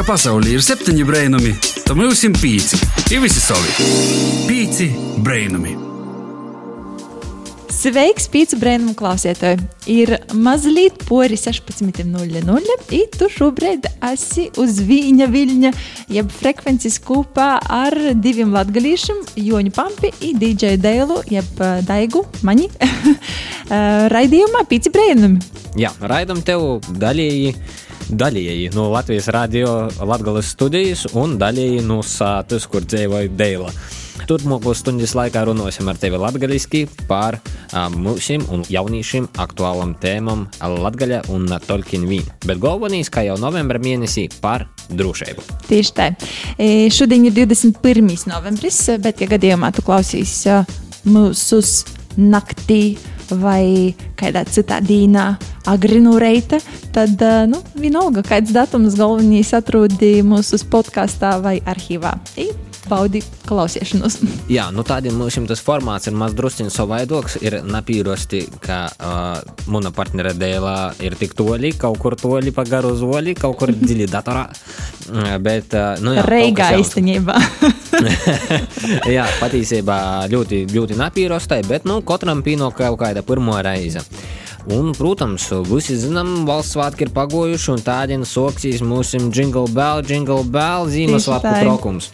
ka pasaulē ir septiņi brainami, tad mums ir pieci. Ir visi savi. Pieci brainami. Sveiks, pīcis brīnumu klausītāji! Ir mazliet pori 16.00. I tu šobrīd esi uz viņa viļņa, jeb frekvences kopā ar diviem latgalīšiem, Joņu Pampi un DJ Dēlu, jeb eh, Daigu, mani, raidījumā pīcis brīnumi. Jā, raidam tev daļēji. Daļēji no Latvijas radio Latvijas studijas un daļēji no sātas, kur dzīvoja Dēla. Turpmāko stundas laikā runāsim ar tevi latviešu par mūžiem un jauniešiem aktuālam tēmam Latvijā un Tolkien vīnu. Bet galvenais, kā jau novembra mēnesī, par drošību. Tieši tā. E, šodien ir 21. novembris, bet, ja gadījumā tu klausīsies mūsu naktī vai kādā citā dīnā, agrinu reita, tad, nu, vienalga, kāds datums galvenais atrodi mūsu podkāstā vai arhīvā. I baudi klausīšanos. Jā, nu tādiem mums tas formāts ir maz drusciņš savaidoks. Ir napīrosti, ka uh, mana partnere dēlā ir tik toļi, kaut kur toļi pa garu zoli, kaut kur dziļi datorā. Bet, uh, nu jā, Reigā īstenībā. jā, patiesībā ļoti, ļoti napīrostai, bet, nu, katram pīno kaut kāda pirmo reize. Un, protams, visi zinām, valsts svētki ir pagojuši, un tādien soksīs mūsu jingle bell, jingle bell, Ziemassvētku trokums.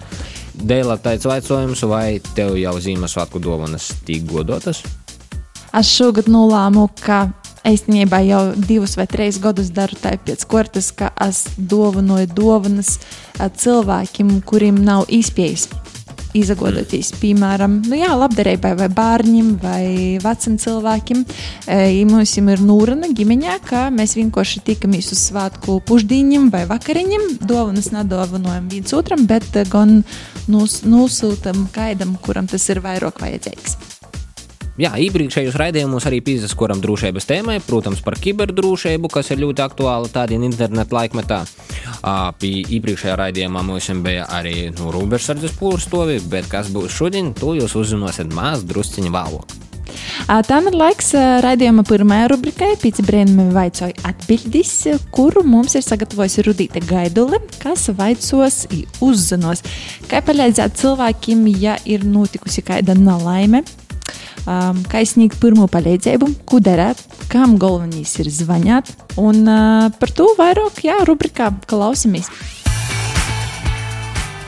Dēlā tāds jautājums, vai tev jau Ziemassvētku dāvanas tika godotas? Es šogad nolēmu, ka īstenībā jau divus vai trīs gadus daru tā pēc kārtas, ka es dāvanoju dāvanas cilvēkiem, kuriem nav izpējas izagodoties, piemēram, nu jā, labdarībai vai bērniem vai vecam cilvēkiem. E, mums ir nūrana ģimeņā, ka mēs vienkārši tikamies uz svētku pušdīņiem vai vakariņiem, dāvanas nedāvanojam viens otram, bet gan nūs, nosūtam kaidam, kuram tas ir vairāk vajadzīgs. Jā, iepriekšējos raidījumos arī piesakoram drošības tēmai, protams, par kiberdrošību, kas ir ļoti aktuāla tādā internetu laikmetā. Pie iepriekšējā raidījumā mums bija arī nu, robežsardzes pūrstovi, bet kas būs šodien, to jūs uzzināsiet maz drusciņu vēlāk. Tam ir laiks raidījuma pirmajai rubrikai, Pīci brīnumi vaicoja atbildis, kuru mums ir sagatavojusi Rudīte Gaidule, kas vaicos uzzinos, kā palīdzēt cilvēkiem, ja ir notikusi kāda nelaime um, kā sniegt pirmo palīdzību, ko darīt, kam galvenais ir zvanīt. Un uh, par to vairāk, jā, rubrikā klausamies.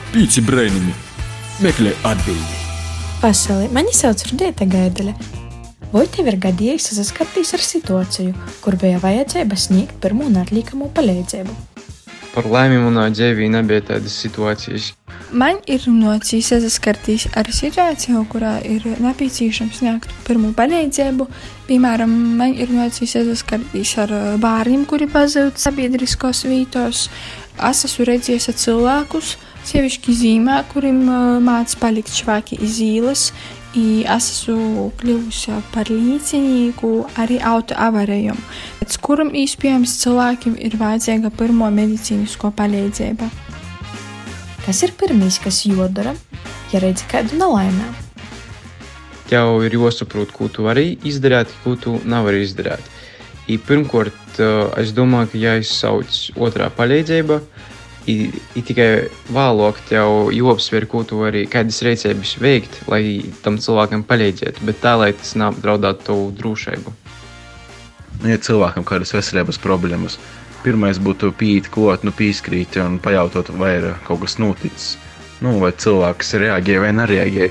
Pīci brainami meklē atbildi. Pasaulē mani sauc Rudīta Gaidaļa. Vai tev ir gadījis saskarties ar situāciju, kur bija vajadzība sniegt pirmo neatliekamo palīdzību? Par laimi manā dzīvē nebija tādas situācijas. Man ir nocis saskarties ar situāciju, kurā ir nepieciešams sniegt pirmo palīdzību. Piemēram, man ir nocis saskarties ar bērniem, kuri pazūd sabiedriskos vītos. Es esmu redzējis cilvēkus, sevišķi zīmē, kuriem mācās palikt švaki iz ielas, Es esmu kļuvusi par līdzīgu arī autoavarijam, pēc kuram iespējams cilvēkiem ir vajadzīga pirmo medicīnisko palīdzību. Kas ir pirmais, kas jādara, ja redzi kādu nelaimē? Tev ir jāsaprot, ko tu vari izdarīt, ko tu nevari izdarīt. I pirmkārt, es domāju, ka jāizsauc otrā palīdzība, I, i tikai vēlāk tev jāapsver, ko tu vari, kādas rīcības veikt, lai tam cilvēkam palīdzētu, bet tā, lai tas neapdraudētu tavu drošību. Ja cilvēkam ir kādas veselības problēmas, pirmais būtu pīt, klot, nu, pīskrīt un pajautāt, vai ir kaut kas noticis. Nu, vai cilvēks reaģē vai nereaģē.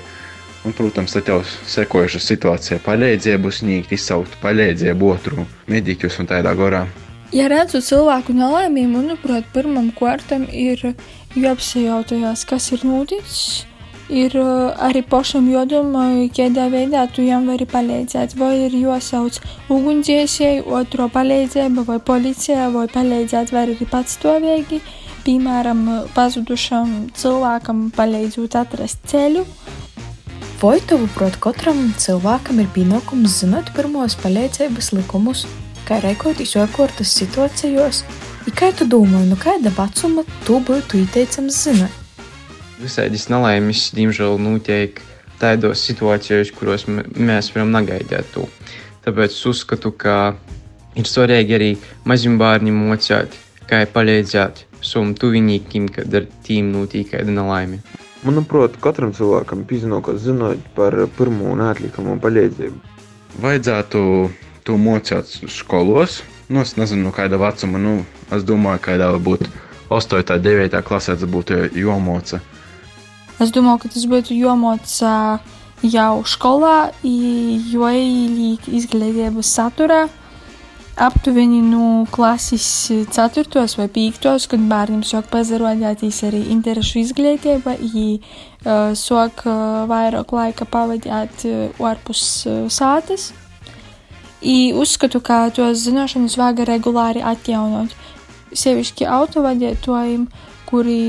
Un, protams, tad jau sekojušas situācijā palīdzību sniegt, izsaukt palīdzību otru mediķus un tādā gorā. Ja redzu cilvēku nelaimību, manuprāt, pirmam kārtam ir jāapsajautajās, kas ir noticis. Ir uh, arī pašam jādomā, kādā veidā tu viņam vari palīdzēt. Vai ir jāsauc ugunsdzēsēji, otro palīdzību, vai policijā, vai palīdzēt var arī patstāvīgi. Piemēram, pazudušam cilvēkam palīdzot atrast ceļu. Vai tavuprāt, katram cilvēkam ir pienākums zināt pirmos palīdzības likumus? Kā rīkoties ārkārtas situācijos, ja kā tu domā, no kāda vecuma tu būtu ieteicams zināt? Visādas nelaimes, diemžēl, notiek tādos situācijos, kuros mēs varam negaidīt to. Tāpēc es uzskatu, ka ir svarīgi arī maziem bērniem mocīt, kā palīdzēt saviem tuviniekiem, kad ar tīm notiek kāda nelaime. Manuprāt, katram cilvēkam pienākas zināt par pirmo un atlikumu palīdzību. Vajadzētu to mocīt skolos. Nu, es nezinu, no kāda vecuma. Nu, es domāju, ka kādā varbūt 8. un 9. klasē tas būtu jāmoca. Es domāju, ka tas būtu jāmoca jau skolā, jo ieliek izglītības saturā aptuveni no klases 4. vai 5. kad bērniem sāk pazarodēties arī interešu izglītība, viņi uh, sāk uh, vairāk laika pavadīt uh, ārpus uh, sātas. I uzskatu, ka tos zināšanas vajag regulāri atjaunot. Sevišķi autovadītājiem, kuri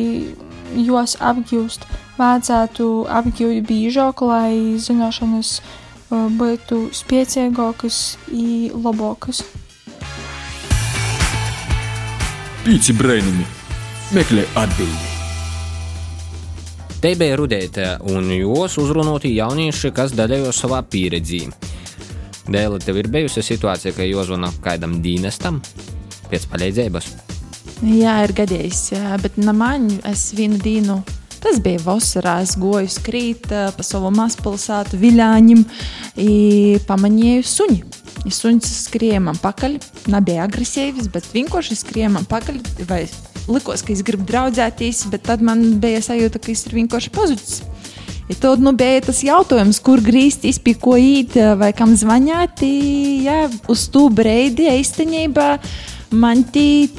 jos apgūst, vajadzētu apgūt biežāk, lai zināšanas uh, būtu spēcīgākas un labākas. Pīci brainami. Meklē atbildi. Te bija rudēta, un jūs uzrunāti jaunieši, kas dalījās savā pieredzī. Dēļ tev ir bijusi situācija, ka jāzvana kādam dienestam pēc palīdzības. Jā, ir gadījis, jā, bet namaņu es vienu dienu. Tas bija vasarā. Es goju skrīt pa savu mazpilsētu, viļāņiem, pamanīju suņu. Ja suns skrieja man pakaļ, nebija agresīvs, bet vienkārši skrieja man pakaļ. Likos, ka es gribu draudzēties, bet tad man bija sajūta, ka es ir vienkārši pazudis. Ja tad nu, bija tas jautājums, kur grīzties, pie ko īt, vai kam zvanīt, ja uz to brīdi īstenībā. Man tī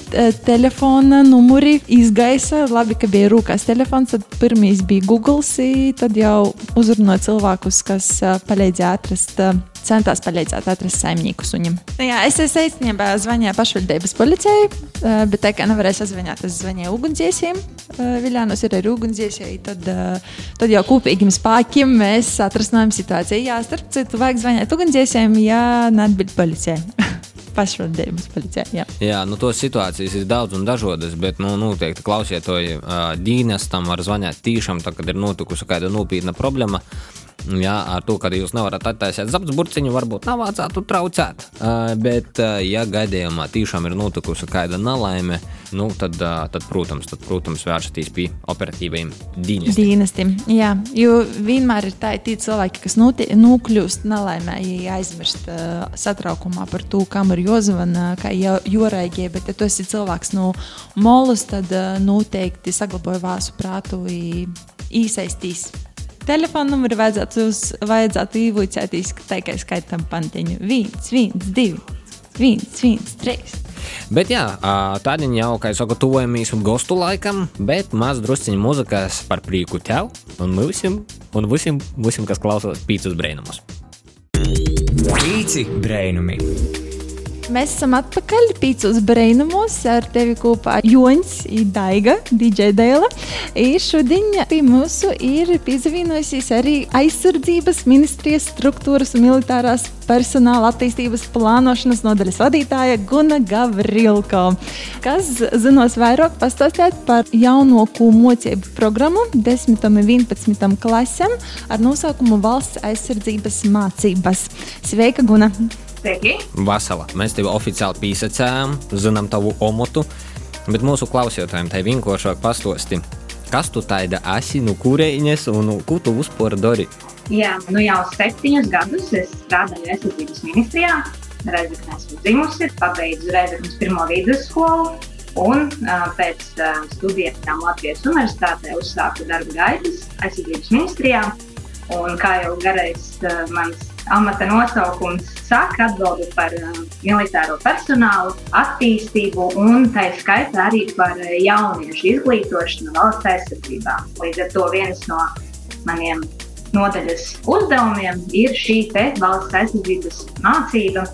telefona numuri izgaisa. Labi, ka bija rūkās telefons. Tad pirmīs bija Google, tad jau uzrunāja cilvēkus, kas palīdzēja atrast centās palīdzēt atrast saimnieku suņam. Nu jā, es īstenībā zvanīju pašvaldības policijai, eh, bet tā kā nevarēju sazvanīt, es zvanīju ugunsdziesiem. Eh, Viljānos ir arī ugunsdziesēji, tad, eh, tad jau kopīgiem spēkiem mēs atrasinājām situāciju. Jā, starp citu, vajag zvanīt ugunsdziesiem, ja neatbild policijai. pašvaldības policijā. Jā, jā nu, tos situācijas ir daudz un dažādas, bet nu, noteikti klausiet to uh, dienestam, var zvanīt tīšām, tad, kad ir notikusi kāda nopietna problēma. Jā, ar to, ka jūs nevarat attaisīt zabas burciņu, varbūt nav vajadzētu traucēt. Uh, bet, uh, ja gadījumā tiešām ir notikusi kāda nelaime, nu, tad, uh, tad, protams, tad, protams vēršaties pie operatīviem dienestiem. dienestiem. Jā, jo vienmēr ir tādi cilvēki, kas nokļūst nelaimē, ja aizmirst satraukumā par to, kam ir jāzvana, kā joraigie. Bet, ja tu esi cilvēks no molus, tad noteikti saglabāj vāsu prātu un iesaistīs telefona numuru vajadzētu, uz, vajadzētu ievūcēties tikai skaitam pantiņu. Viens, viens, divi, viens, viens, trīs. Bet jā, tādiņa jau, kā jau saku, tuvojamies gostu laikam, bet maz drusciņu muzikas par prieku tev un visiem, un visiem, visiem kas klausās pīcis brēnumus. Pīci brēnumi! Mēs esam atpakaļ pīcis brainamos ar tevi kopā Joņs, Daiga, DJ Dēla. Šodien pie mūsu ir pievienojusies arī aizsardzības ministrijas struktūras un militārās personāla attīstības plānošanas nodaļas vadītāja Guna Gavrilko, kas zinos vairāk pastāstīt par jaunāko mocību programmu 10. un 11. klasēm ar nosaukumu Valsts aizsardzības mācības. Sveika, Guna! Sveiki! Vasala. Mēs tevi oficiāli pīsacējām, zinām tavu omotu, bet mūsu klausītājiem tai vienkāršāk pastosti. Kas tu tāda esi, no kurienes un ko tu vispār dari? Jā, nu jau septiņus gadus es strādāju aizsardzības ministrijā. Reizekne esmu dzimusi, pabeidzu Reizeknes pirmo vidusskolu. Un pēc studijām Latvijas Universitātē uzsāku darba gaitas aizsardzības ministrijā. Un kā jau garais mans amata nosaukums saka atbildi par uh, militāro personālu attīstību un tā skaitā arī par uh, jauniešu izglītošanu valsts aizsardzībā. Līdz ar to viens no maniem nodaļas uzdevumiem ir šī valsts aizsardzības mācība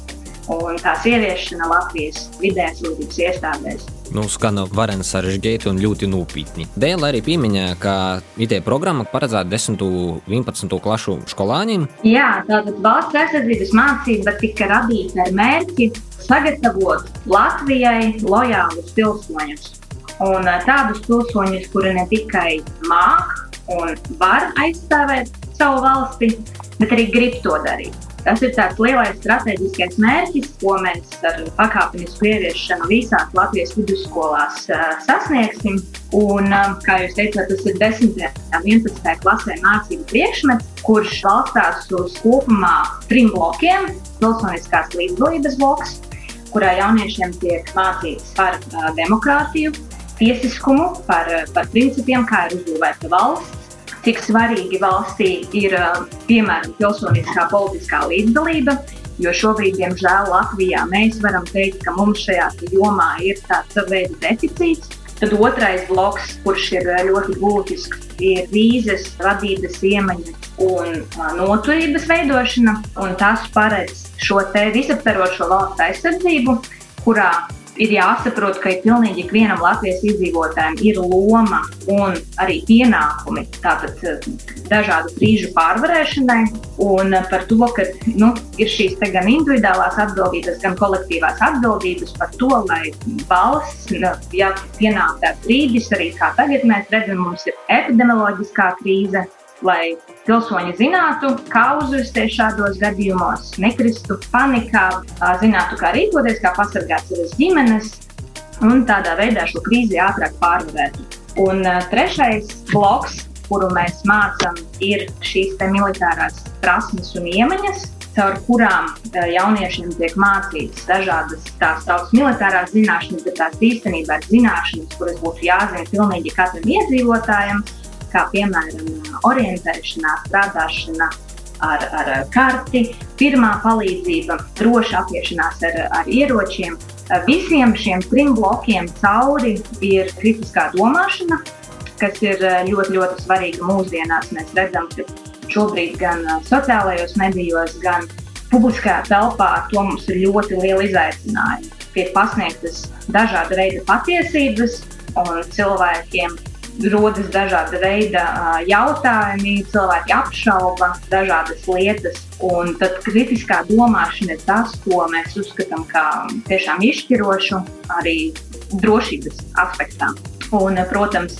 un tās ieviešana Latvijas vidējās izglītības iestādēs nu, skan varen sarežģīti un ļoti nopietni. Dēļ arī pieminēja, ka IT programma paredzēta 10. un 11. klasu skolāņiem. Jā, tātad valsts aizsardzības mācība tika radīta ar mērķi sagatavot Latvijai lojālus pilsoņus. Un eh, tādus pilsoņus, kuri ne tikai māk un var aizstāvēt savu valsti, bet arī grib to darīt. Tas ir tāds lielais strateģiskais mērķis, ko mēs ar pakāpenisku ieviešanu visās Latvijas vidusskolās sasniegsim. Un, kā jūs teicāt, tas ir 10. un 11. klasē mācību priekšmets, kurš balstās uz kopumā trim blokiem - pilsoniskās līdzdalības bloks, kurā jauniešiem tiek mācīts par demokrātiju, tiesiskumu, par, par principiem, kā ir uzbūvēta valsts cik svarīgi valstī ir piemēram pilsoniskā politiskā līdzdalība. Jo šobrīd, diemžēl, Latvijā mēs varam teikt, ka mums šajā jomā ir tāds veids deficīts. Tad otrais bloks, kurš ir ļoti būtisks, ir vīzes, vadības iemaņa un noturības veidošana. Un tas paredz šo visaptverošo valsts aizsardzību, kurā ir jāsaprot, ka pilnīgi ikvienam Latvijas iedzīvotājam ir loma un arī pienākumi tātad, eh, dažādu krīžu pārvarēšanai. Un par to, ka nu, ir šīs gan individuālās atbildības, gan kolektīvās atbildības par to, lai valsts, nu, ja pienāk tāds brīdis, arī kā tagad mēs redzam, mums ir epidemioloģiskā krīze lai pilsoņi zinātu, kā uzvesties šādos gadījumos, nekristu panikā, zinātu, kā rīkoties, kā pasargāt savas ģimenes un tādā veidā šo krīzi ātrāk pārvarētu. Un trešais bloks, kuru mēs mācām, ir šīs militārās prasmes un iemaņas, caur kurām jauniešiem tiek mācītas dažādas tās tautas militārās zināšanas, bet tās īstenībā ir zināšanas, kuras būtu jāzina pilnīgi katram iedzīvotājam kā piemēram orientēšanās, strādāšana ar, ar karti, pirmā palīdzība, droša apiešanās ar, ar ieročiem. Visiem šiem trim blokiem cauri ir kritiskā domāšana, kas ir ļoti, ļoti svarīga mūsdienās. Mēs redzam, ka šobrīd gan sociālajos medijos, gan publiskajā telpā to mums ir ļoti liela izaicinājuma. Tiek pasniegtas dažāda veida patiesības, un cilvēkiem rodas dažāda veida jautājumi, cilvēki apšauba dažādas lietas. Un tad kritiskā domāšana ir tas, ko mēs uzskatām par tiešām izšķirošu arī drošības aspektā. Un, protams,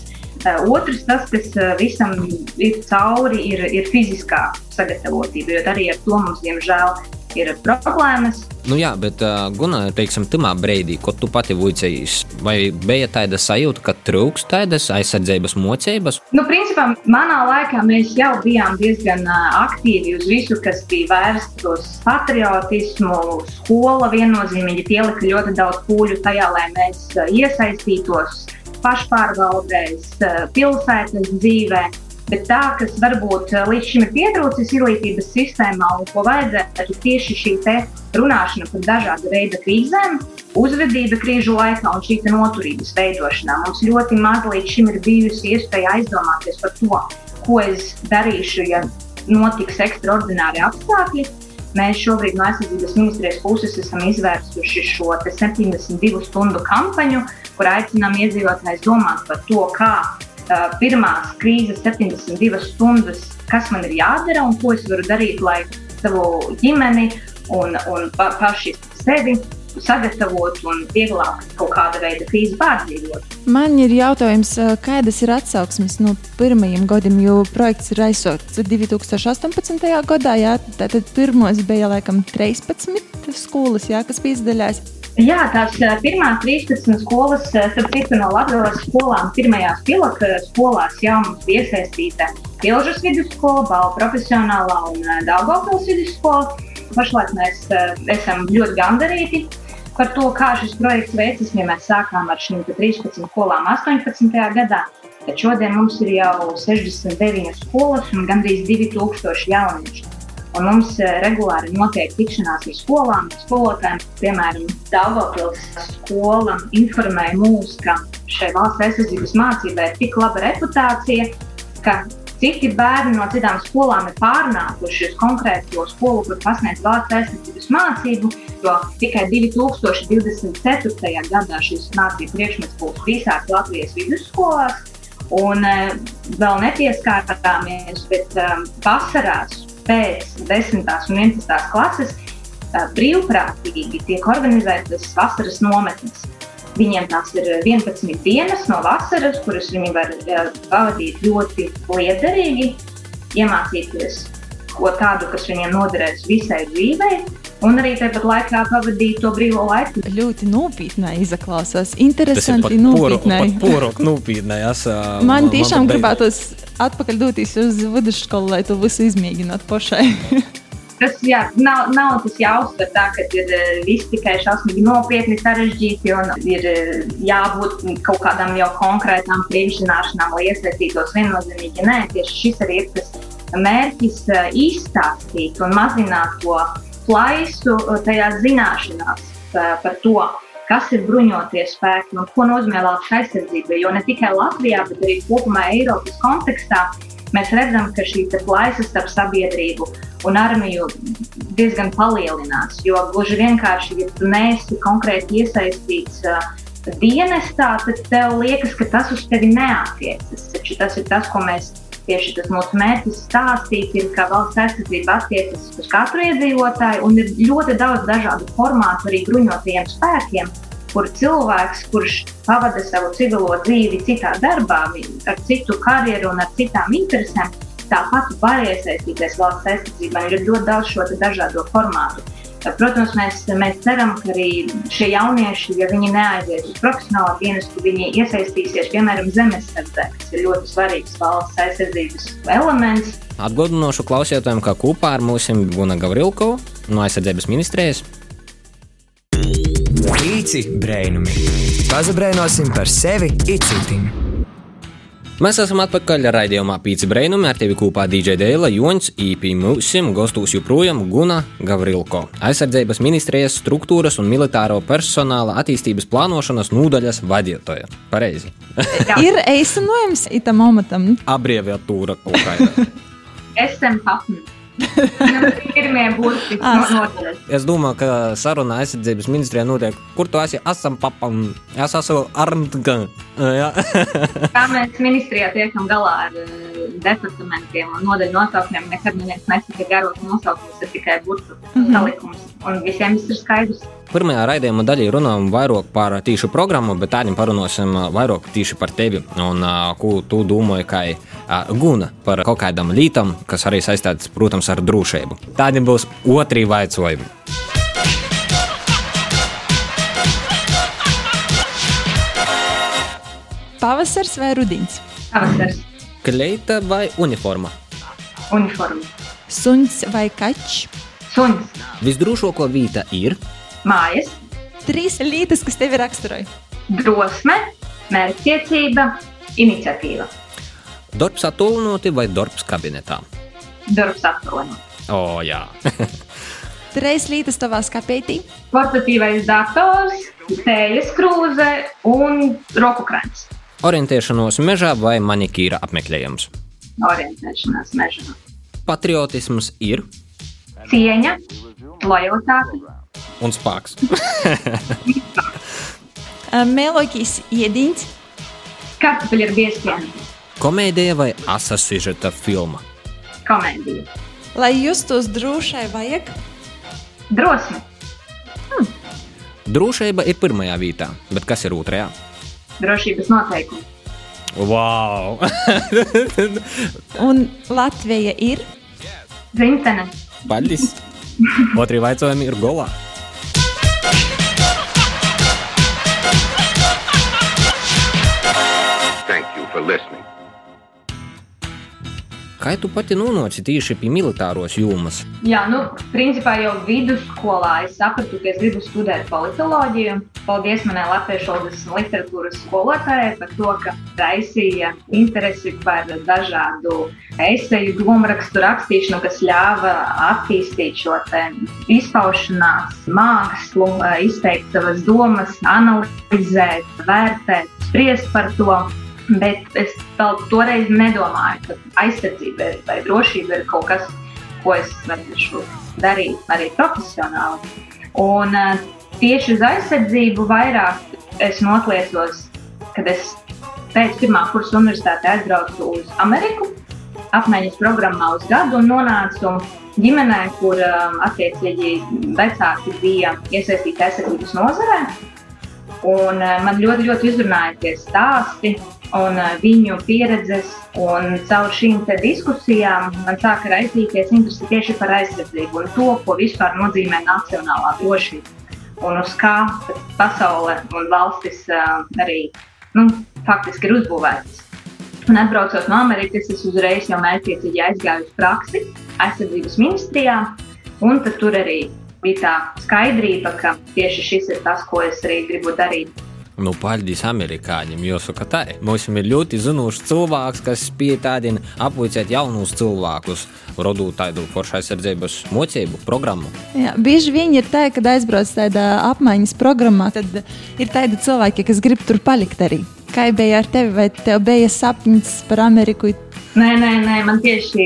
otrs, tas, kas visam ir cauri, ir, ir fiziskā sagatavotība, jo arī ar to mums, diemžēl, ir problēmas. Nu jā, bet, uh, Gunār, teiksim, tamā brīdī, kad tu pati vicējies, vai bija tāda sajūta, ka trūks tādas aizsardzības mocības? Nu, principā, manā laikā mēs jau bijām diezgan aktīvi uz visu, kas bija vērsts uz patriotismu. Skola viennozīmīgi pielika ļoti daudz pūļu tajā, lai mēs iesaistītos pašpārvaldēs, pilsētas dzīvēm Bet tā, kas varbūt eh, līdz šim ir pietrūcis izglītības sistēmā un ko vajadzētu tieši šī runāšana par dažādu veidu krīzēm, uzvedība krīžu laikā un šī noturības veidošanā. Mums ļoti maz līdz šim ir bijusi iespēja aizdomāties par to, ko es darīšu, ja notiks ekstraordināri apstākļi. Mēs šobrīd no aizsardzības ministrijas puses esam izvērsuši šo 72 stundu kampaņu, kur aicinām iedzīvotājus domāt par to, kā pirmās krīzes 72 stundas, kas man ir jādara un ko es varu darīt, lai savu ģimeni un, un pa, paši sevi sagatavotu un vieglāk kaut kāda veida krīzi pārdzīvot. Man ir jautājums, kādas ir atsauksmes no pirmajiem gadiem, jo projekts ir aizsākts 2018. gadā. Jā, tad pirmos bija laikam 13 skolas, jā, kas piedalījās. Jā, tās pirmās 13 skolas, starp citu, no Latvijas skolām, pirmajās pilotu skolās jau mums bija iesaistīta Pilžas vidusskola, Bala profesionālā un Daugavpils vidusskola. Pašlaik mēs esam ļoti gandarīti par to, kā šis projekts veicis, ja mēs sākām ar šīm 13 skolām 18. gadā. Tad šodien mums ir jau 69 skolas un gandrīz 2000 jauniešu. Un mums eh, regulāri notiek tikšanās ar skolām, skolotājiem. Piemēram, Dāngopils skola informēja mūs, ka šai valsts aizsardzības mācībai ir tik laba reputācija, ka citi bērni no citām skolām ir pārnākuši uz konkrēto skolu, kur pasniedz valsts aizsardzības mācību, jo tikai 2024. gadā šis mācību priekšmets būs visās Latvijas vidusskolās. Un uh, vēl nepieskārāmies, bet um, vasarās pēc 10. un 11. klases brīvprātīgi tiek organizētas vasaras nometnes. Viņiem tās ir 11 dienas no vasaras, kuras viņi var pavadīt ļoti liederīgi, iemācīties ko tādu, kas viņiem noderēs visai dzīvei. Un arī tāpat laikā pavadīt to brīvo laiku. Ļoti nopietnē izklausās. Interesanti, nopietnē. Porok nopietnē. Uh, man tiešām gribētos atpakaļ doties uz vidusskolu, lai to visu izmēģinātu pašai. Tas jā, nav, nav tas jāuztver tā, ka ir viss tikai šausmīgi nopietni, sarežģīti un ir jābūt kaut kādām jau konkrētām priekšzināšanām, lai iesaistītos viennozīmīgi. Nē, tieši šis arī ir tas mērķis izstāstīt un mazināt to plaisu tajās zināšanās par to, kas ir bruņotie spēki un ko nozīmē Latvijas aizsardzība. Jo ne tikai Latvijā, bet arī kopumā Eiropas kontekstā mēs redzam, ka šī plaisa starp sabiedrību un armiju diezgan palielinās. Jo gluži vienkārši, ja tu neesi konkrēti iesaistīts uh, dienestā, tad tev liekas, ka tas uz tevi neatiecas. Taču tas ir tas, ko mēs tieši tas mūsu mērķis stāstīt, ir, ka valsts aizsardzība attiecas uz katru iedzīvotāju un ir ļoti daudz dažādu formātu arī bruņotajiem spēkiem kur cilvēks, kurš pavada savu civilo dzīvi citā darbā, ar citu karjeru un ar citām interesēm, tāpat var iesaistīties valsts aizsardzībā. Ir ļoti daudz šo dažādo formātu. Protams, mēs, mēs ceram, ka arī šie jaunieši, ja viņi neaizies uz profesionālo dienestu, viņi iesaistīsies piemēram zemesardzē, kas ir ļoti svarīgs valsts aizsardzības elements. Atgādinošu klausītājiem, ka kopā ar mums ir Guna Gavrilko no aizsardzības ministrijas Pīci brainumi. Pazabrainosim par sevi itcitim. Mēs esam atpakaļ raidījumā Pīci brainumi ar tevi kopā DJ Dēla Joņš, īpī mūsim, gostūs joprojām Guna Gavrilko, aizsardzības ministrijas struktūras un militāro personāla attīstības plānošanas nodaļas vadītāja. Pareizi. ir eisinojums itam omatam. Abreviatūra kaut kāda. SM Patni. Nu, pirmie burti. No Es domāju, ka saruna aizsardzības ministrijā notiek, kur tu esi? Esam papam, es esmu armtgan. Kā mēs ministrijā tiekam galā ar uh, departamentiem un nodaļu nosaukumiem, nekad neviens nesaka garos nosaukumus, ir tikai burtu -hmm. salikums, un visiem viss ir skaidrs. Pirmajā raidījuma daļā runājam vairāk par tīšu programmu, bet tādiem parunāsim vairāk tieši par tevi un ko tu domāji, kā guna par kaut kādām lietām, kas arī saistītas, protams, ar drošību. Tādiem būs otri vaicojumi. Pavasars vai rudens? Pavasars. Kleita vai uniforma? Uniforma. Suns vai kaķis? Suns. Visdrošākā vieta ir mājas. Trīs lietas, kas tevi raksturoja. Drosme, mērķtiecība, iniciatīva. Darbs attālināti vai darbs kabinetā? Darbs attālināti. O, oh, jā. Trīs lietas tavā skapētī. Portatīvais dators, tējas krūze un roku krāns. Orientēšanos mežā vai manikīra apmeklējums? Orientēšanās mežā. Patriotisms ir cieņa, lojalitāte un spēks. Melodijas iediņš. Kartupeļi ar biezpienu. Komēdija vai asa sižeta filma? Komēdija. Lai justos drošai, vajag drosmi. Hmm. Drošība ir pirmajā vietā, bet kas ir otrajā? Drošības noteikumi. Wow! Un Latvija ir? Dzimtene. Paldies! Otrie jautājumi ir golā. Listening. Kā tu pati nonāci tieši pie militāros jomas? Jā, nu, principā jau vidusskolā es sapratu, ka es gribu studēt politoloģiju. Paldies manai latviešu valodas un literatūras skolotājai par to, ka raisīja interesi par dažādu eseju, domārakstu rakstīšanu, kas ļāva attīstīt šo izpaušanās mākslu, izteikt savas domas, analizēt, vērtēt, spriest par to. Bet es vēl toreiz nedomāju, ka aizsardzība vai drošība ir kaut kas, ko es varēšu darīt arī profesionāli. Un uh, tieši uz aizsardzību vairāk es notliecos, kad es pēc pirmā kursa universitātē aizbraucu uz Ameriku, apmaiņas programmā uz gadu un nonācu ģimenē, kur um, attiecīgi vecāki bija iesaistīti aizsardzības nozarē. Un uh, man ļoti, ļoti uzrunāja tie stāsti un viņu pieredzes. Un caur šīm diskusijām man sāka raisīties interese tieši par aizsardzību un to, ko vispār nozīmē nacionālā drošība. Un uz kā pasaule un valstis arī nu, faktiski ir uzbūvētas. Un atbraucot no Amerikas, es uzreiz jau mērķiecīgi aizgāju uz praksi aizsardzības ministrijā. Un tur arī bija tā skaidrība, ka tieši šis ir tas, ko es arī gribu darīt. Nu, paldies amerikāņiem, jo saka, tā mums ir ļoti zinošs cilvēks, kas spēj tādiem apvicēt jaunus cilvēkus, radot tādu foršu aizsardzības mocību programmu. Jā, bieži vien ir tā, kad aizbrauc tādā apmaiņas programmā, tad ir tādi cilvēki, kas grib tur palikt arī. Kā bija ar tevi, vai tev bija sapnis par Ameriku? Nē, nē, nē man tieši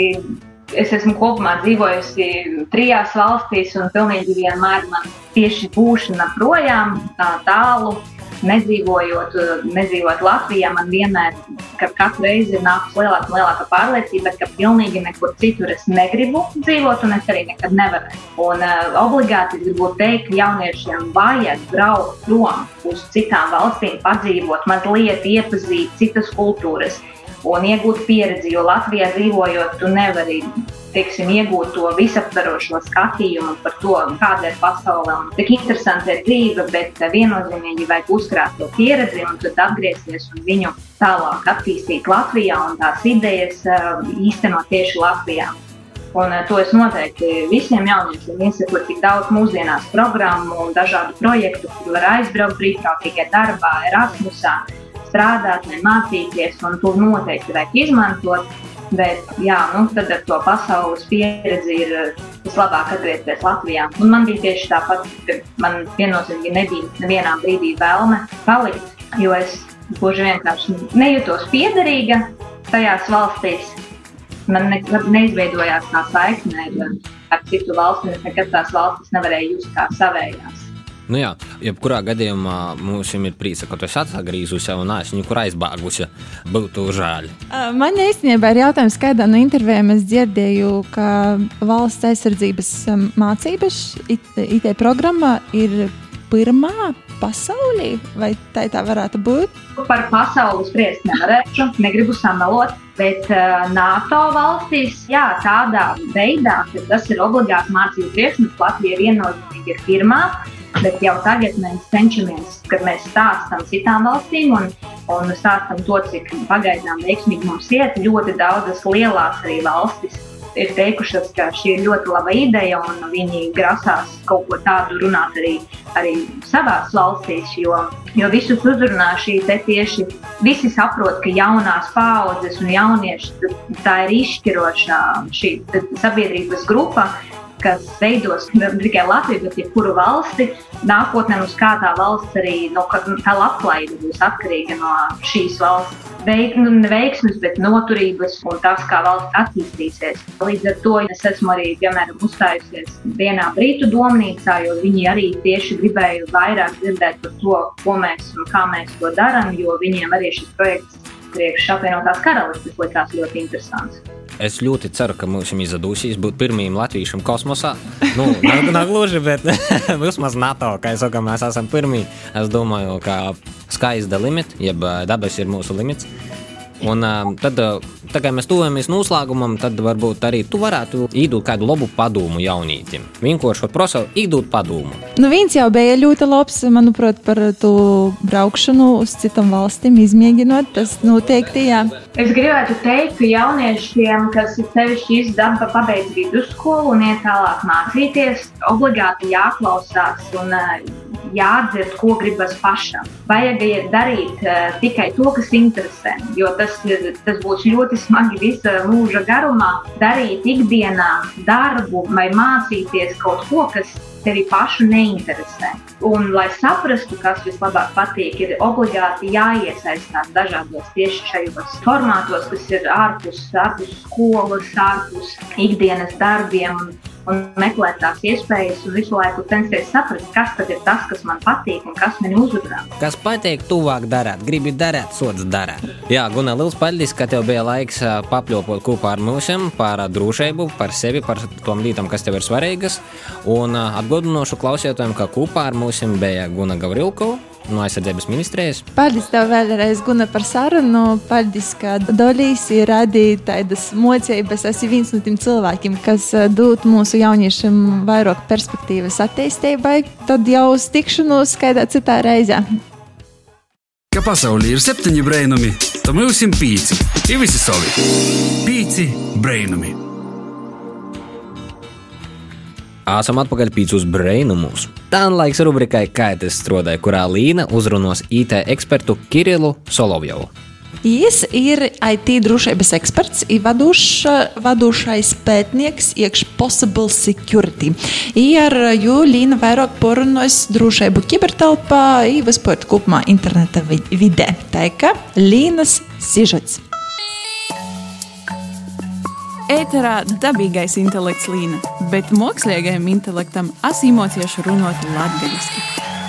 es esmu kopumā dzīvojusi trijās valstīs, un pilnīgi vienmēr man tieši būšana projām tā tālu. Nedzīvojot, nedzīvojot Latvijā, man vienmēr, kad katru reizi ir nākusi lielāka un lielāka pārliecība, ka pilnīgi nekur citur es negribu dzīvot, un es arī nekad nevarēšu. Un uh, obligāti gribu teikt, ka jauniešiem vajag braukt prom uz citām valstīm, padzīvot, mazliet iepazīt citas kultūras un iegūt pieredzi. Jo Latvijā dzīvojot, tu nevari teiksim, iegūt to visaptvarošo skatījumu par to, kāda ir pasaule un cik interesanti ir dzīve, bet viennozīmīgi vajag uzkrāt to pieredzi un tad atgriezties un viņu tālāk attīstīt Latvijā un tās idejas uh, īstenot tieši Latvijā. Un uh, to es noteikti visiem jauniešiem iesaku, cik daudz mūsdienās programmu un dažādu projektu, kur var aizbraukt brīvprātīgā darbā, Erasmusā strādāt, vai mācīties, un to noteikti vajag izmantot. Bet, jā, nu, tad ar to pasaules pieredzi ir eh, vislabāk atgriezties Latvijā. Un man bija tieši tāpat, ka man viennozīmīgi nebija nevienā brīdī vēlme palikt, jo es gluži vienkārši nejūtos piederīga tajās valstīs. Man ne, neizveidojās tā saikne ar, citu valsti. Es nekad tās valstis nevarēju just kā savējās. Nu jā, jebkurā gadījumā mums ir prieks, ka tu esi atgriezusies un neesi nekur aizbāgusi. Būtu žēl. Man īstenībā ir jautājums, kādā no intervijām es dzirdēju, ka valsts aizsardzības mācības IT programmā ir pirmā pasaulī, vai tā, tā varētu būt? Par pasauli spriest nevarēšu, negribu samalot. Bet NATO valstīs, jā, tādā veidā, ka tas ir obligāti mācību priekšmets, Latvija viennozīmīgi ir pirmā. Bet jau tagad mēs cenšamies, kad mēs stāstām citām valstīm un, un stāstām to, cik pagaidām veiksmīgi mums iet. Ļoti daudzas lielās arī valstis ir teikušas, ka šī ir ļoti laba ideja, un viņi grasās kaut ko tādu runāt arī, arī savās valstīs. Jo, jo visus uzrunā šī tieši visi saprot, ka jaunās paudzes un jaunieši tā ir izšķirošā šī sabiedrības grupa kas veidos ne tikai Latviju, bet jebkuru valsti. Nākotnē mums kā tā valsts arī no, tā labklājība būs atkarīga no šīs valsts. Veik, nu, neveiksmes, bet noturības un tas, kā valsts attīstīsies. Līdz ar to es esmu arī, piemēram, uzstājusies vienā brītu domnīcā, jo viņi arī tieši gribēja vairāk dzirdēt par to, ko mēs un kā mēs to darām, jo viņiem arī šis projekts priekš apvienotās karalistes likās ļoti interesants. Es ļoti ceru, ka mums izdosies būt pirmajam latviešam kosmosā. Nu, nav, gluži, bet vismaz NATO, kā jau saka, mēs esam pirmie. Es domāju, ka sky is the limit, jeb dabas ir mūsu limits. Un tad, tā kā mēs tuvojamies noslēgumam, tad varbūt arī tu varētu iedot kādu labu padomu jaunītim. Vienkārši prasa iedot padomu. Nu, viens jau bija ļoti labs, manuprāt, par to braukšanu uz citām valstīm, izmēģinot. Tas noteikti, jā. Es gribētu teikt, ka jauniešiem, kas ir sevišķi izdevumi, pabeidz vidusskolu un iet tālāk mācīties, obligāti jāklausās un jādzird, ko gribas pašam. Vajag darīt uh, tikai to, kas interesē, jo tas, tas būs ļoti smagi visa mūža garumā. Darīt ikdienā darbu vai mācīties kaut ko, kas tevi pašu neinteresē. Un, lai saprastu, kas vislabāk patīk, ir obligāti jāiesaistās dažādos tieši šajos formātos, kas ir ārpus, ārpus skolas, ārpus ikdienas darbiem. Un, meklēt tās iespējas, un visu laiku censties saprast, kas tad ir tas, kas man patīk un kas man uzrunā. Kas patīk, tuvāk darīt, gribi darīt, sods darīt. Jā, Gunā, liels paldies, ka tev bija laiks papļopot kopā ar mums par drošību, par sevi, par tom lietām, kas tev ir svarīgas. Un atgādināšu klausītājiem, ka kopā ar mums bija Guna Gavrilko no aizsardzības ministrijas. Paldies tev vēlreiz, Guna, par sarunu. Paldies, ka dalīsi radīt tādas mocības. Es esmu viens no tiem cilvēkiem, kas eh, dod mūsu jauniešiem vairāk perspektīvas attīstībai. Tad jau uz tikšanos kādā citā reizē. Ka pasaulē ir septiņi brainami, tad mums ir pīci. Ir visi savi. Pīci brainami. Esam atpakaļ pīcus brainumus. Tā ir laiks rubrikai Kaitis strādāja, kurā Līna uzrunos IT ekspertu Kirilu Solovjovu. Jis ir IT drošības eksperts, ir vadošs, vadošais pētnieks iekš Possible Security. I ar jū Līna vairāk porunos drošību kibertelpā, i vispār kopumā interneta vidē. Tā kā Līnas sižets. Ēterā dabīgais intelekts līna, bet mākslīgajam intelektam asimocieši runāt latviešu.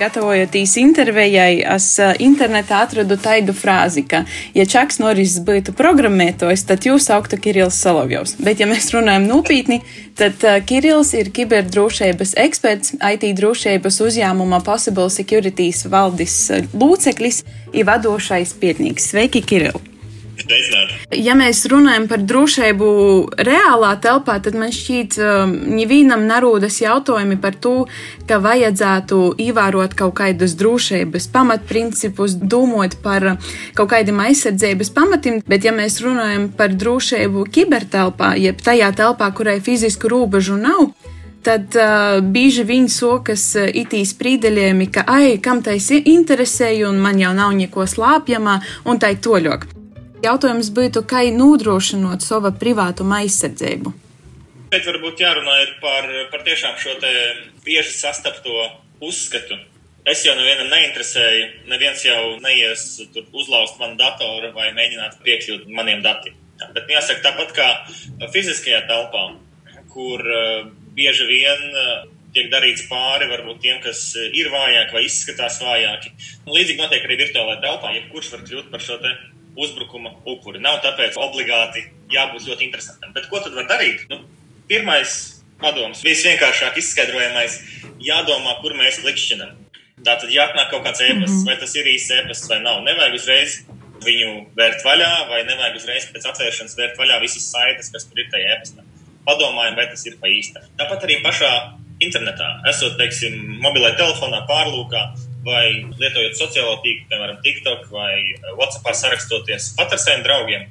Gatavojoties intervijai, es internetā atradu tādu frāzi, ka, ja Čaks Norris būtu programmētājs, tad jūs sauktu Kirillis Solovjovs. Bet, ja mēs runājam nopietni, tad uh, Kirillis ir kiberdrošības eksperts, IT drošības uzņēmuma Possible Securities valdes loceklis, ir vadošais pietnieks. Sveiki, Kirill! Ja mēs runājam par drošību reālā telpā, tad man šķiet, nevienam nerodas jautājumi par to, ka vajadzētu ievērot kaut kādas drošības pamatprincipus, domāt par kaut kādiem aizsardzības pamatiem, bet ja mēs runājam par drošību kibertelpā, jeb tajā telpā, kurai fizisku robežu nav, tad uh, bieži viņi sokas uh, itī sprīdeļiem, ka, ai, kam tais interesēja, un man jau nav neko slāpjamā, un tai toļok. Jautājums būtu, kā nodrošinot savu privātumu aizsardzību. Šeit varbūt jārunā par, par tiešām šo bieži sastapto uzskatu. Es jau nevienam neinteresēju, neviens jau neies uzlauzt manu datoru vai mēģināt piekļūt maniem datiem. Bet jāsaka, tāpat kā fiziskajā telpā, kur uh, bieži vien uh, tiek darīts pāri varbūt tiem, kas ir vājāki vai izskatās vājāki. Līdzīgi notiek arī virtuālajā telpā, jebkurš var kļūt par šo te uzbrukuma upuri. Nav tāpēc obligāti jābūt ļoti interesantam. Bet ko tad var darīt? Nu, pirmais padoms, visvienkāršāk izskaidrojamais, jādomā, kur mēs likšķinam. Tātad jāatnāk kaut kāds ēpasts, -hmm. vai tas ir īsts ēpasts vai nav. Nevajag uzreiz viņu vērt vaļā, vai nevajag uzreiz pēc atvēršanas vērt vaļā visas saites, kas tur ir tajā ēpastā. Padomājam, vai tas ir pa īsta. Tāpat arī pašā internetā, esot, teiksim, mobilajā telefonā, pārlūkā, vai lietojot sociālo tīklu, piemēram, TikTok vai eh, WhatsApp sarakstoties pat ar saviem draugiem,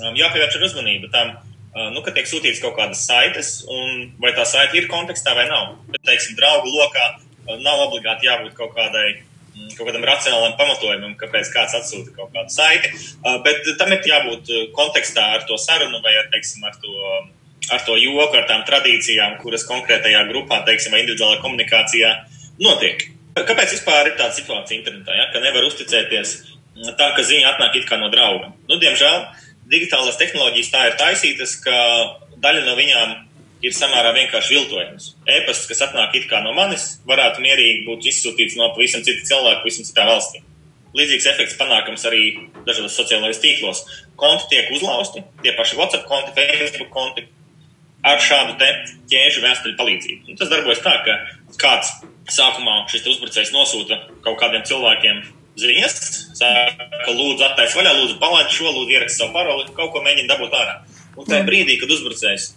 um, jāpievērš uzmanība tam, uh, nu, ka tiek sūtīts kaut kādas saites, un vai tā saite ir kontekstā vai nav. Bet, teiksim, draugu lokā uh, nav obligāti jābūt kaut kādai mm, kaut kādam racionālam pamatojumam, kāpēc kāds atsūta kaut kādu saiti. Uh, bet tam ir jābūt kontekstā ar to sarunu vai teiksim, ar to, ar to joku, ar tām tradīcijām, kuras konkrētajā grupā, teiksim, vai individuālajā komunikācijā notiek. Kāpēc vispār ir tāda situācija internetā, ja, ka nevar uzticēties tam, ka ziņa atnāk it kā no drauga? Nu, diemžēl digitālās tehnoloģijas tā ir taisītas, ka daļa no viņām ir samērā vienkārši viltojums. E-pasts, kas atnāk it kā no manis, varētu mierīgi būt izsūtīts no pavisam cita cilvēka, pavisam citā valstī. Līdzīgs efekts panākams arī dažādos sociālajos tīklos. Konti tiek uzlausti, tie paši WhatsApp konti, Facebook konti, ar šādu ķēžu vēstuļu palīdzību. Un tas darbojas tā, ka kāds sākumā šis uzbrucējs nosūta kaut kādiem cilvēkiem ziņas, saka, lūdzu, attaisno vaļā, lūdzu, palaid šo, lūdzu, ierakst savu paroli, kaut ko mēģina dabūt ārā. Un tajā brīdī, kad uzbrucējs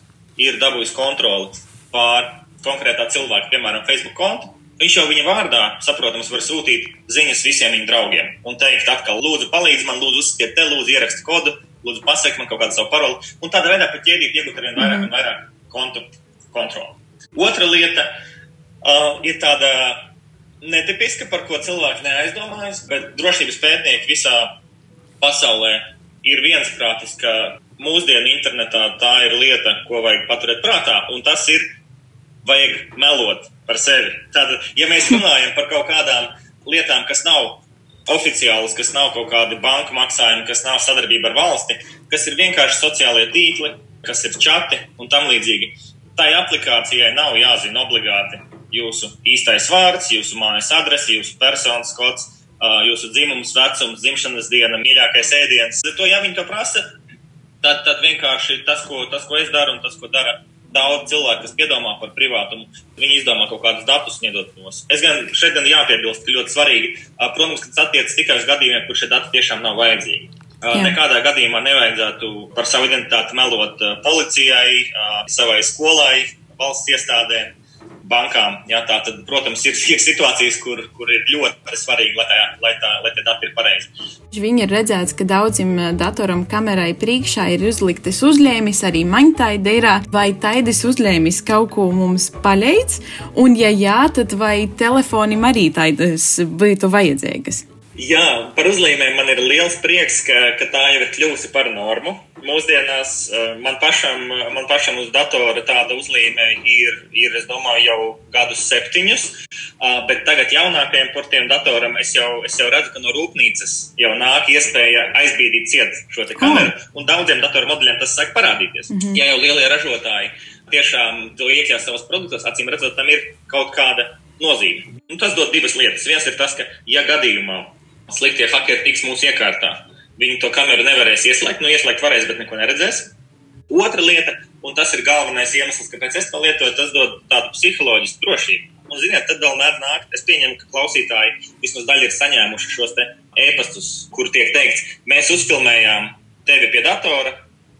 ir dabūjis kontroli pār konkrētā cilvēka, piemēram, Facebook kontu, viņš jau viņa vārdā, saprotams, var sūtīt ziņas visiem viņa draugiem un teikt, atkal, lūdzu, palīdzi man, lūdzu, uzspied te, lūdzu, ierakst kodu, lūdzu, pasaki man kaut kādu savu paroli. Un tādā veidā pa ķēdīt iegūt arvien vairāk un vairāk kontu kontroli. Otra lieta uh, ir tāda netipiska, par ko cilvēki neaizdomājas, bet drošības pētnieki visā pasaulē ir viensprātis, ka mūsdienu internetā tā ir lieta, ko vajag paturēt prātā, un tas ir vajag melot par sevi. Tad, ja mēs runājam par kaut kādām lietām, kas nav oficiālas, kas nav kaut kādi banku maksājumi, kas nav sadarbība ar valsti, kas ir vienkārši sociālie tīkli, kas ir čati un tam līdzīgi. Tai aplikācijai nav jāzina obligāti jūsu īstais vārds, jūsu mājas adrese, jūsu personas kods, jūsu dzimums, vecums, dzimšanas diena, mīļākais ēdiens. To, ja viņi to prasa, tad, tad vienkārši tas ko, tas, ko es daru un tas, ko dara daudz cilvēku, kas piedomā par privātumu, viņi izdomā kaut kādus datus sniedot mums. Es gan šeit gan jāpiebilst, ka ļoti svarīgi, protams, ka tas attiecas tikai uz gadījumiem, kur šie dati tiešām nav vajadzīgi. Jā. Nekādā gadījumā nevajadzētu par savu identitāti melot policijai, savai skolai, valsts iestādēm bankām. Jā, tā tad, protams, ir, ir situācijas, kur, kur ir ļoti svarīgi, lai, tā, lai, tā, lai tie dati ir pareizi. Viņi ir redzēts, ka daudzim datoram kamerai priekšā ir uzliktas uzlēmis, arī maņtaida ir, vai taidis uzlēmis kaut ko mums paleic, un ja jā, tad vai telefonim arī taidas būtu vajadzīgas? Jā, par uzlīmēm man ir liels prieks, ka, ka tā jau ir kļuvusi par normu. Mūsdienās eh, man pašam, man pašam uz datora tāda uzlīme ir, ir, es domāju, jau gadus septiņus, bet tagad jaunākajiem portiem datoram es jau, es jau redzu, ka no rūpnīcas jau nāk iespēja aizbīdīt ciet šo te kameru, oh. un daudziem datoru modeļiem tas sāk parādīties. Mm -hmm. Ja jau lielie ražotāji tiešām to iekļās savos produktos, acīm redzot, tam ir kaut kāda nozīme. Un tas dod divas lietas. Viens ir tas, ka, ja gadījumā sliktie hakeri tiks mūsu iekārtā. Viņi to kameru nevarēs ieslēgt, nu ieslēgt varēs, bet neko neredzēs. Otra lieta, un tas ir galvenais iemesls, kāpēc es to lietoju, tas dod tādu psiholoģisku drošību. Un, ziniet, tad vēl mēdz nākt. Es pieņemu, ka klausītāji vismaz daļa ir saņēmuši šos e-pastus, kur tiek teikts, mēs uzfilmējām tevi pie datora,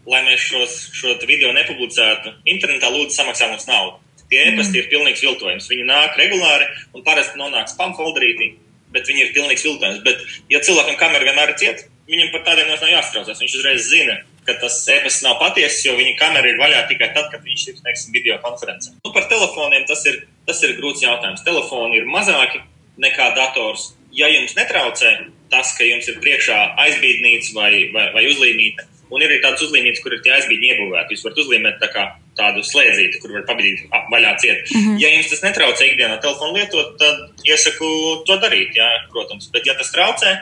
lai mēs šos, šo video nepublicētu. Internetā lūdzu samaksā mums naudu. Tie e-pasti mm. ir pilnīgs viltojums. Viņi nāk regulāri un parasti nonāk spam folderītī bet viņi ir pilnīgs viltojums. Bet, ja cilvēkam kamera vienmēr ir cieta, viņam par tādiem nav jāstraucās. Viņš uzreiz zina, ka tas e-pasts nav patiess, jo viņa kamera ir vaļā tikai tad, kad viņš ir teiksim, video konferencē. Nu, par telefoniem tas ir, tas ir grūts jautājums. Telefoni ir mazāki nekā dators. Ja jums netraucē tas, ka jums ir priekšā aizbīdnīca vai, vai, vai uzlīmīta, un ir arī tādas uzlīmītas, kur ir tie aizbīdi iebūvēti, jūs varat uzlīmēt tā kā tādu slēdzīti, kur var pabīdīt vaļā ciet. Mm -hmm. Ja jums tas netraucē ikdienā telefonu lietot, tad iesaku to darīt, jā, protams. Bet ja tas traucē,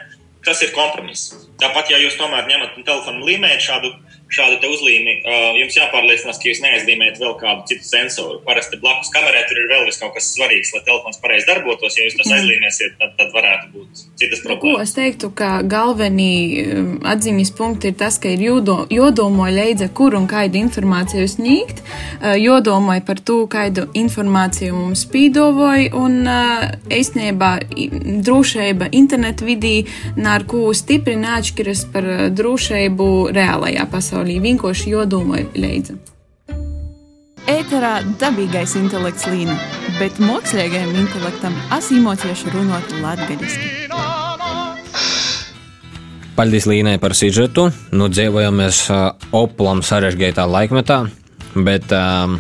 tas ir kompromiss. Tāpat, ja jūs tomēr ņemat telefonu līmējat šādu šādu uzlīmi, uh, jums jāpārliecinās, ka jūs neaizlīmējat vēl kādu citu sensoru. Parasti blakus kamerai tur ir vēl kaut kas svarīgs, lai telefons pareizi darbotos. Ja jūs tos aizlīmēsiet, tad, tad varētu būt citas problēmas. Ko es teiktu, ka galvenie um, atziņas punkti ir tas, ka ir jodo, jodomo leidza, kur un kādu informāciju sniegt, uh, jodomoja par to, kādu informāciju mums spīdovoja, un uh, īstenībā drošība internetu vidī nār ko stipri neatšķiras par drošību reālajā pasaulē pasaulī vienkārši jodomai leidza. Ēterā dabīgais intelekts līna, bet mākslīgajam intelektam asimocieši runāt latgadiski. Paldies Līnai par sižetu. Nu, dzīvojamies uh, oplam sarežģītā laikmetā, bet uh,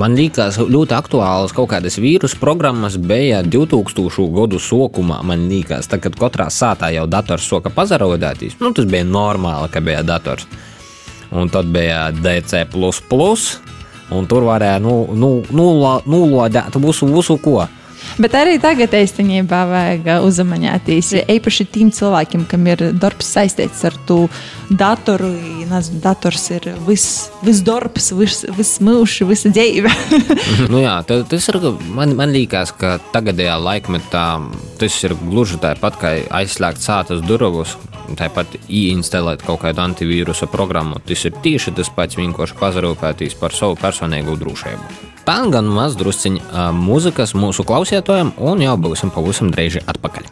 man liekas, ļoti aktuāls kaut kādas vīrusu programmas bija 2000. gadu sākumā. Man liekas, tad, kad katrā sātā jau dators soka pazarodētīs, nu, tas bija normāli, ka bija dators. Un tad bija DC, un tur varēja nu, nu, nulodēt visu, visu ko. Bet arī tagad īstenībā vajag uzmanīties. Īpaši tiem cilvēkiem, kam ir darbs saistīts ar to datoru. Nezinu, dators ir viss vis darbs, viss vis mūžs, visa dzīve. nu jā, tas ir. Man, man liekas, ka tagadējā laikmetā tas ir gluži tāpat kā aizslēgt sātas durvis. Tāpat ieinstalēt kaut kādu antivīrusa programmu. Tas ir tieši tas pats, vienkārši pazarūpēties par savu personīgo drošību. Tā gan maz drusciņa mūzikas mūsu klausītājiem, un jau būsim pavisam drīz atpakaļ.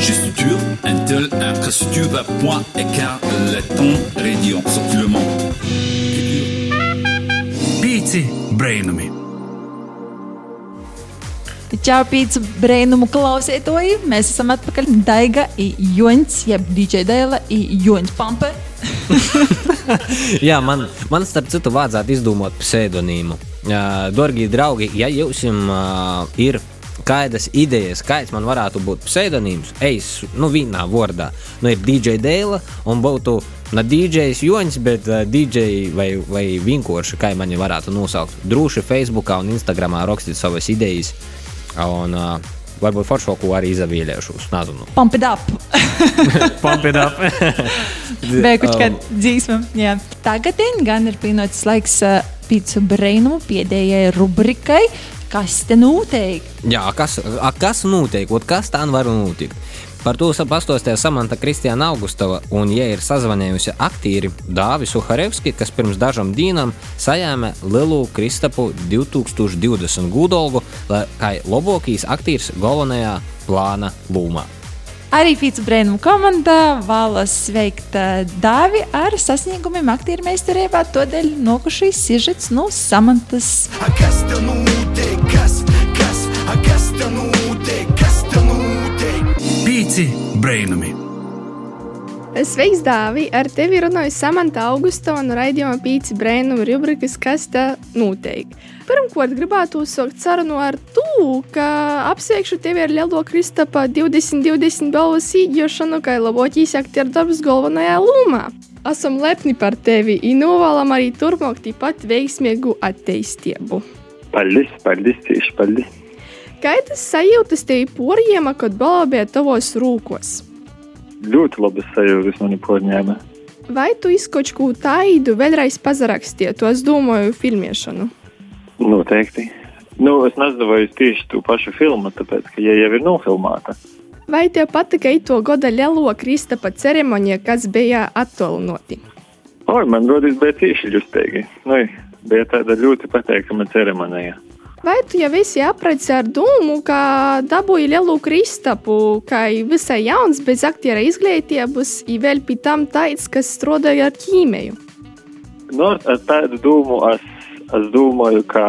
Gestuture, Intel, infrastructure, point, écart, letton, radio, sortilement. Pīci brainami. Čau, pīcis brīnumu klausītāji! Mēs esam atpakaļ. Daiga, Joņš, jeb DJ Dēla, Joņš Pampe. Jā, man, man starp citu vajadzētu izdomāt pseidonīmu. Dārgie draugi, ja jums uh, ir kādas idejas, kāds man varētu būt pseidonīms, es, nu, vienā vārdā, nu, ir DJ Dēla un būtu ne DJs Joņš, bet uh, DJ vai, vai vienkārši, kā mani varētu nosaukt. Droši Facebookā un Instagramā rakstīt savas idejas. Un, uh, varbūt foršoku arī izavīļēšos. Nezinu. Pump it up! Pump it up! Kāda um, dzīsma. Jā. Tagad gan ir pienācis laiks uh, pīcu brainumu pēdējai rubrikai. Kas te notiek? Jā, kas, a, kas notiek? Ot, kas tā var notikt? Par to pastāstīja Samanta Kristiāna Augustava, un, ja ir sazvanījusi aktieri Dāvis Uharevski, kas pirms dažam dienām sajāma Lielu Kristapu 2020 gudolgu, kā labākais aktieris galvenajā plāna lūmā. Arī Fīca Brēnuma komanda vēlas sveikt uh, Dāvi ar sasniegumiem aktieru meistarībā, tādēļ nokušīs sižets no Samantas. Kas tev notiek? Kas, kas, kas tev notiek? Pīci brainami! Sveiks, Dāvi! Ar tevi runāju Samanta Augusta un raidījuma Pīci Brēnuma rubrikas Kas te notiek? Pirmkārt, gribētu uzsākt sarunu ar to, ka apsveikšu tevi ar Lielo Kristapa 2020 balvas īģošanu, kā labākais aktieru darbs galvenajā lomā. Esam lepni par tevi un novēlam arī turpmāk tikpat veiksmīgu attīstību. Paldies, paldies, tieši paldies. Kā tas sajūtas tev porjēma, kad balva bija tavos rūkos? Ļoti labas sajūtas man ir porņēma. Vai tu izkoču ko tādu vēlreiz pazarakstīji, to es domāju filmēšanu? Noteikti. Nu, es es tieši to pašu filmu, tāpēc, ka ja jau ir nofilmēta. Vai tev patika to gada lielo Kristapa ceremonija, kas bija attālināti? Oi, man rodīs bija tieši ļustīgi. Nu, bija tāda ļoti pateikama ceremonija. Vai tu jau esi apredzis ar domu, ka dabūji lielu Kristapu, kā visai jauns, bez aktiera izglītības, un vēl pie tam tāds, kas strādāja ar ķīmiju? Nu, ar tādu domu es, es domāju, ka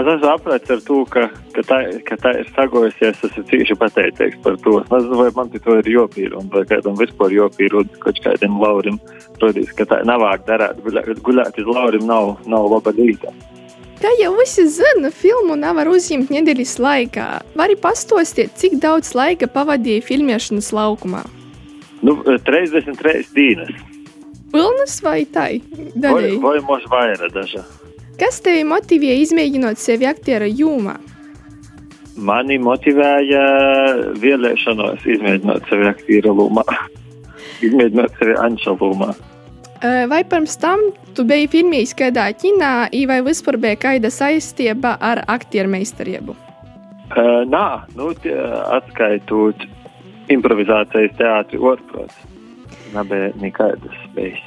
es esmu apredzis ar to, ka, ka, tā, ka tā ir sagojusies. Es esmu cīši pateicīgs par to. Es nezinu, vai man to ir jopīrund, vai kādam vispār jopīrund, kaut kādam laurim. Rodīs, ka tā nevāk darāt, guļāt, guļāt uz laurim nav, nav laba līta. Kā jau visi zina, filmu nevar uzņemt nedēļas laikā. Vari pastāstīt, cik daudz laika pavadīja filmēšanas laukumā? Nu, 33 dienas. Pilnas vai tai? Vai, vai možda vairāk dažā. Kas tevi motivēja izmēģināt sevi aktiera jūmā? Mani motivēja vēlēšanos izmēģināt sevi aktiera lomā. izmēģināt sevi anša lomā. Vai pirms tam tu biji filmējis kādā kinā, vai vispār bija kāda saistība ar aktieru meistarību? Uh, nā, nu, atskaitot improvizācijas teātri orprots. Nebija nekādas bijis.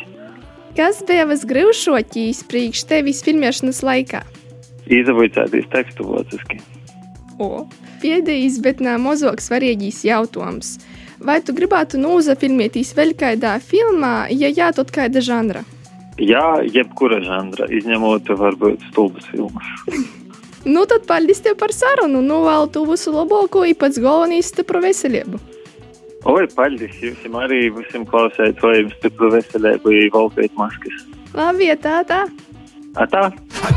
Kas bija visgrūtākais priekš tevis filmēšanas laikā? Izavaicāties tekstu vāciski. O, pēdējais, bet nē, mazāk svarīgais jautājums. Vai tu gribētu nozafilmēties vēl kādā filmā, ja jā, tad kāda žanra? Jā, jebkura žanra, izņemot varbūt stulbas filmas. nu, tad paldies tev par sarunu. Novēlu tu visu labāko, īpaši galvenais stipru veselību. Oi, paldies jums arī visiem klausētājiem stipru veselību, valkājot maskas. Labi, tā, tā. A tā.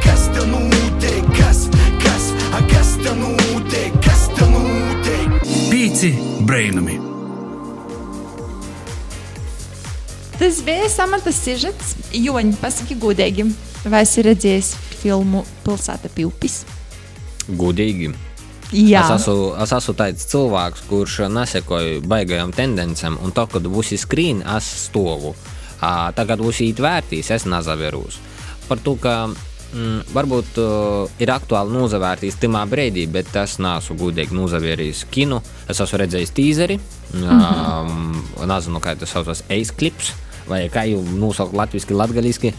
Kas tev notiek? Kas, kas, kas tev notiek? Kas tev notiek? Pīci brainami! Tas bija samantas sižets. Joņi, pasaki godīgi, vai esi redzējis filmu Pilsēta Pilpis? Godīgi. Jā. Es esmu, es esmu tāds cilvēks, kurš nesekoja baigajām tendencēm, un to, kad būs skrīna, es stovu. Tagad būs īetvērtīs, es nezavērūs. Par to, ka mm, varbūt uh, ir aktuāli nozavērtīs tajā brīdī, bet es neesmu gudīgi nozavērījis kinu. Es esmu redzējis tīzeri, mm -hmm. um, nezinu, kā tas saucas, ace clips, vai kā jau nosaukt latviešu, latgaļiski.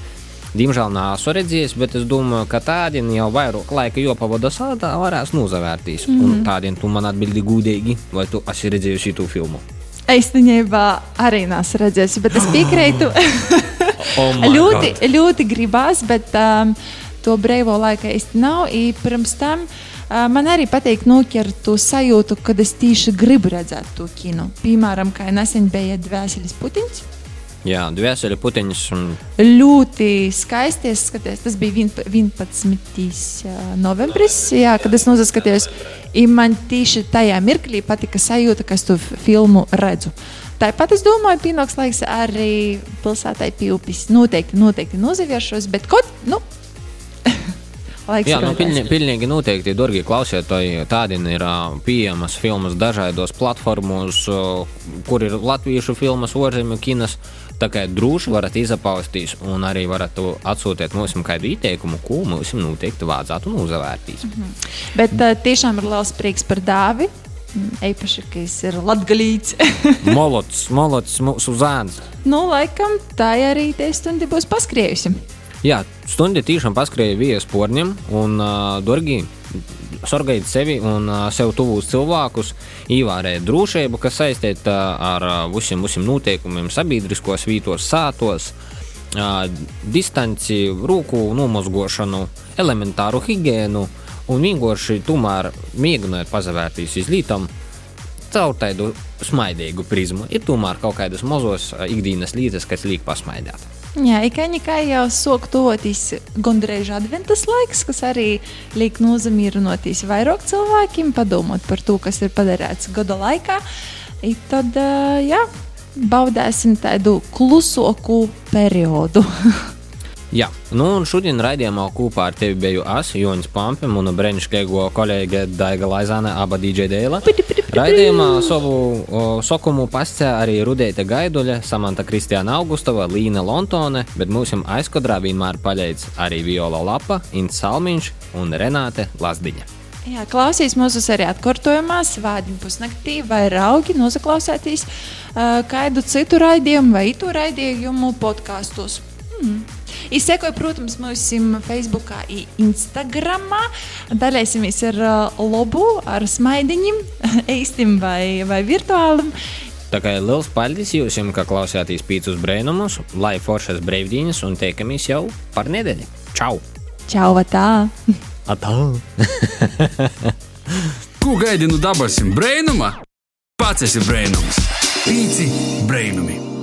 Diemžēl neesmu redzējis, bet es domāju, ka tādiem jau vairāk laika jopavada sādā varēs nozavērtīs. Mm -hmm. Un tādiem tu man atbildi gudīgi, vai tu esi redzējusi šo filmu? Īstenībā arī nesu redzējusi, bet es piekrītu. Oh ļoti, God. ļoti gribās, bet um, to brīvo laiku īsti nav. I Pirms tam uh, man arī patīk noķert to sajūtu, kad es tieši gribu redzēt to kino. Piemēram, kā nesen bija Dvēseles Putiņš. Jā, dvēseli puteņus un Ļoti skaisti. Es skatījos, tas bija vien- 11. novembris, jā, kad es nozaskatījos. Man tieši tajā mirklī patika sajūta, ka es to filmu redzu. Tāpat es domāju, pienāks laiks arī pilsētai Pilpis. Noteikti, noteikti nozavieršos, bet kaut nu, laiks Jā, nu, rodās. pilni, pilnīgi noteikti, darbie klausītāji, tādi ir pieejamas filmas dažādos platformos, kur ir latviešu filmas, ārzemju kinas. Tā kā droši varat izapaustīt, un arī varat to atsūtīt mums kādu ieteikumu, ko mums noteikti vajadzētu uzvērtīs. Bet uh, tiešām ir liels prieks par dāvi. Eipaši, ka es ir latgalīts. Molots, molots, mūsu zēns. nu, laikam, tā arī te stundi būs paskriejusi. Jā, stundi tiešām paskrēja vietas porņiem un uh, dorgi. Sorgājot sevi un uh, sev tuvus cilvēkus, ievērēt drošību, kas saistīta ar uh, visiem, visiem noteikumiem, sabiedriskos vītos, sātos, uh, distanci, rūku nomazgošanu, elementāru higiēnu un vienkārši tomēr mēģinot pazavērtīs uz lītām caur tādu smaidīgu prizmu. Ir tomēr kaut kādas mazos uh, ikdienas lietas, kas liek pasmaidīt. Jā, ikaņi kā jau sok toties gandrīz adventas laiks, kas arī liek nozamīrinotīs vairāk cilvēkiem, padomot par to, kas ir padarīts gada laikā. I tad, jā, baudēsim tādu klusoku periodu. Nu un šodien raidījumā kopā ar tevi biju es, Jonis Pampe, un brīnišķīgo kolēģi Daiga Laizāne, aba DJ Dēla. Raidījumā savu o, sokumu pascē arī Rudēta Gaiduļa, Samanta Kristiāna Augustova, Līna Lontone, bet mūsim aizkodrā vienmēr paļēdz arī Viola Lapa, Ints Salmiņš un Renāte Lasdiņa. Jā, klausīs mūsu arī atkārtojumā, svādiņu pusnaktī, vai raugi nozaklausētīs uh, kādu citu raidījumu vai itu raidījumu podkāstos. Hmm. Izsekoja, protams, mūsu Facebook, Instagram. Dalīsimies ar uh, lobu, ar smaidiņiem, īstim vai, vai virtuālam. Tā kā liels paldies jums, ka klausāties pīcis brēnumus, lai foršas brīvdienas un tiekamies jau par nedēļu. Čau! Čau, tā! Atā! Ko gaidi no dabasim brēnuma? Pats esi brēnums. Pīci brēnumi.